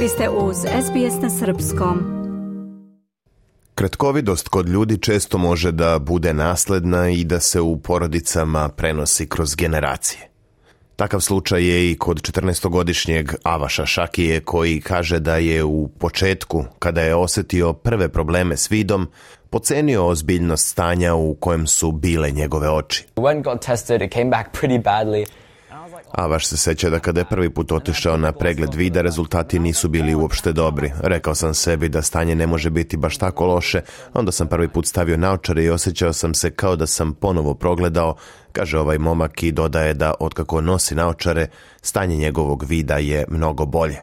Vi ste uz SBS na Srpskom. Kratkovidost kod ljudi često može da bude nasledna i da se u porodicama prenosi kroz generacije. Takav slučaj je i kod 14-godišnjeg Avaša Šakije koji kaže da je u početku, kada je osjetio prve probleme s vidom, pocenio ozbiljnost stanja u kojem su bile njegove oči. When got tested, it came back pretty badly. Avaš se seća da kada je prvi put otišao na pregled vida, rezultati nisu bili uopšte dobri. Rekao sam sebi da stanje ne može biti baš tako loše, onda sam prvi put stavio naočare i osjećao sam se kao da sam ponovo progledao, kaže ovaj momak i dodaje da otkako nosi naočare, stanje njegovog vida je mnogo bolje.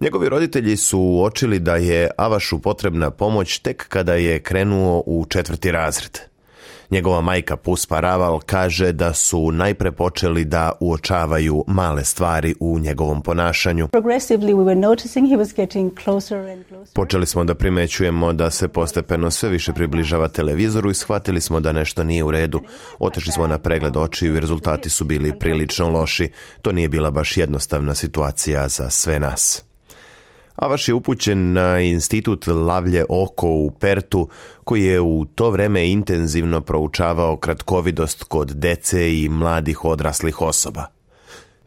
Njegovi roditelji su uočili da je Avašu potrebna pomoć tek kada je krenuo u četvrti razred. Njegova majka Puspa Raval kaže da su najpre počeli da uočavaju male stvari u njegovom ponašanju. Počeli smo da primećujemo da se postepeno sve više približava televizoru i shvatili smo da nešto nije u redu. Otešli smo na pregled očiju i rezultati su bili prilično loši. To nije bila baš jednostavna situacija za sve nas a vaš je upućen na institut Lavlje Oko u Pertu, koji je u to vreme intenzivno proučavao kratkovidost kod dece i mladih odraslih osoba.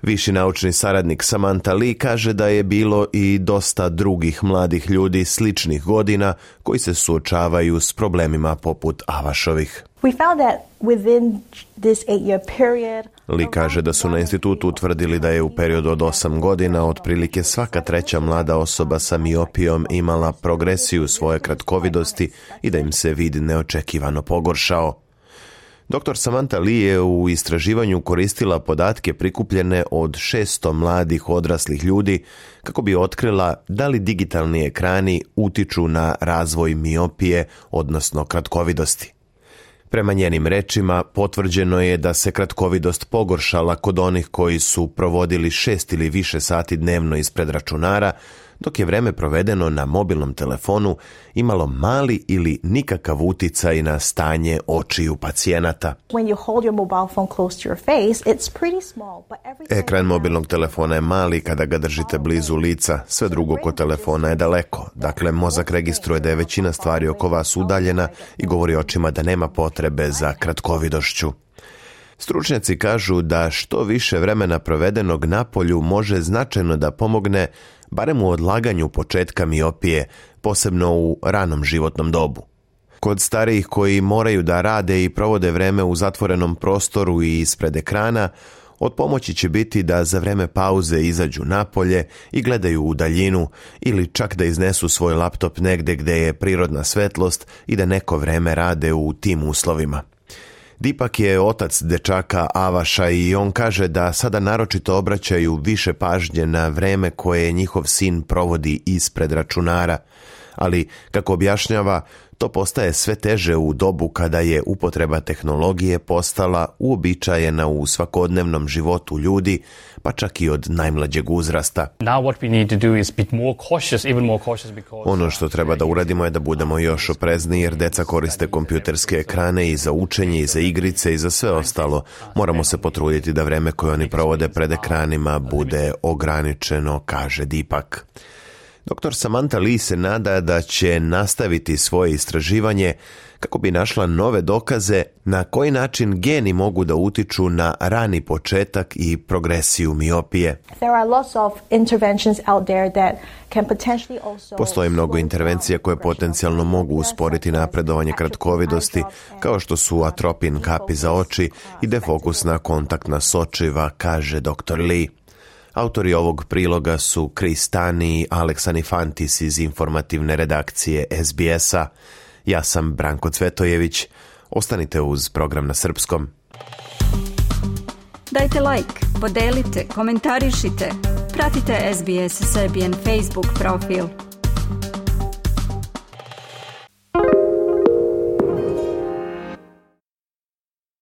Viši naučni saradnik Samantha Lee kaže da je bilo i dosta drugih mladih ljudi sličnih godina koji se suočavaju s problemima poput Avašovih. Li kaže da su na institutu utvrdili da je u periodu od 8 godina otprilike svaka treća mlada osoba sa miopijom imala progresiju svoje kratkovidosti i da im se vid neočekivano pogoršao. Dr. Samantha Lee je u istraživanju koristila podatke prikupljene od 600 mladih odraslih ljudi kako bi otkrila da li digitalni ekrani utiču na razvoj miopije, odnosno kratkovidosti. Prema njenim rečima, potvrđeno je da se kratkovidost pogoršala kod onih koji su provodili šest ili više sati dnevno ispred računara, dok je vreme provedeno na mobilnom telefonu imalo mali ili nikakav uticaj na stanje očiju pacijenata. Ekran mobilnog telefona je mali kada ga držite blizu lica, sve drugo kod telefona je daleko. Dakle, mozak registruje da je većina stvari oko vas udaljena i govori očima da nema potrebe za kratkovidošću. Stručnjaci kažu da što više vremena provedenog na polju može značajno da pomogne barem u odlaganju početka miopije, posebno u ranom životnom dobu. Kod starijih koji moraju da rade i provode vreme u zatvorenom prostoru i ispred ekrana, od pomoći će biti da za vreme pauze izađu napolje i gledaju u daljinu ili čak da iznesu svoj laptop negde gde je prirodna svetlost i da neko vreme rade u tim uslovima. Dipak je otac dečaka Avaša i on kaže da sada naročito obraćaju više pažnje na vreme koje njihov sin provodi ispred računara ali kako objašnjava, to postaje sve teže u dobu kada je upotreba tehnologije postala uobičajena u svakodnevnom životu ljudi, pa čak i od najmlađeg uzrasta. Ono što uh, treba da uradimo je da budemo još oprezni jer deca koriste kompjuterske ekrane i za učenje i za igrice i za sve ostalo. Moramo se potruditi da vreme koje oni provode pred ekranima bude ograničeno, kaže Dipak. Dr. Samantha Lee se nada da će nastaviti svoje istraživanje kako bi našla nove dokaze na koji način geni mogu da utiču na rani početak i progresiju miopije. Postoji mnogo intervencija koje potencijalno mogu usporiti napredovanje kratkovidosti, kao što su atropin kapi za oči i defokusna kontaktna sočiva, kaže dr. Lee. Autori ovog priloga su Kristani i Aleksani Fantis iz informativne redakcije SBS-a. Ja sam Branko Cvetojević. Ostanite uz program na srpskom. Dajte like, podelite, komentarišite. Pratite SBS Serbian Facebook profil.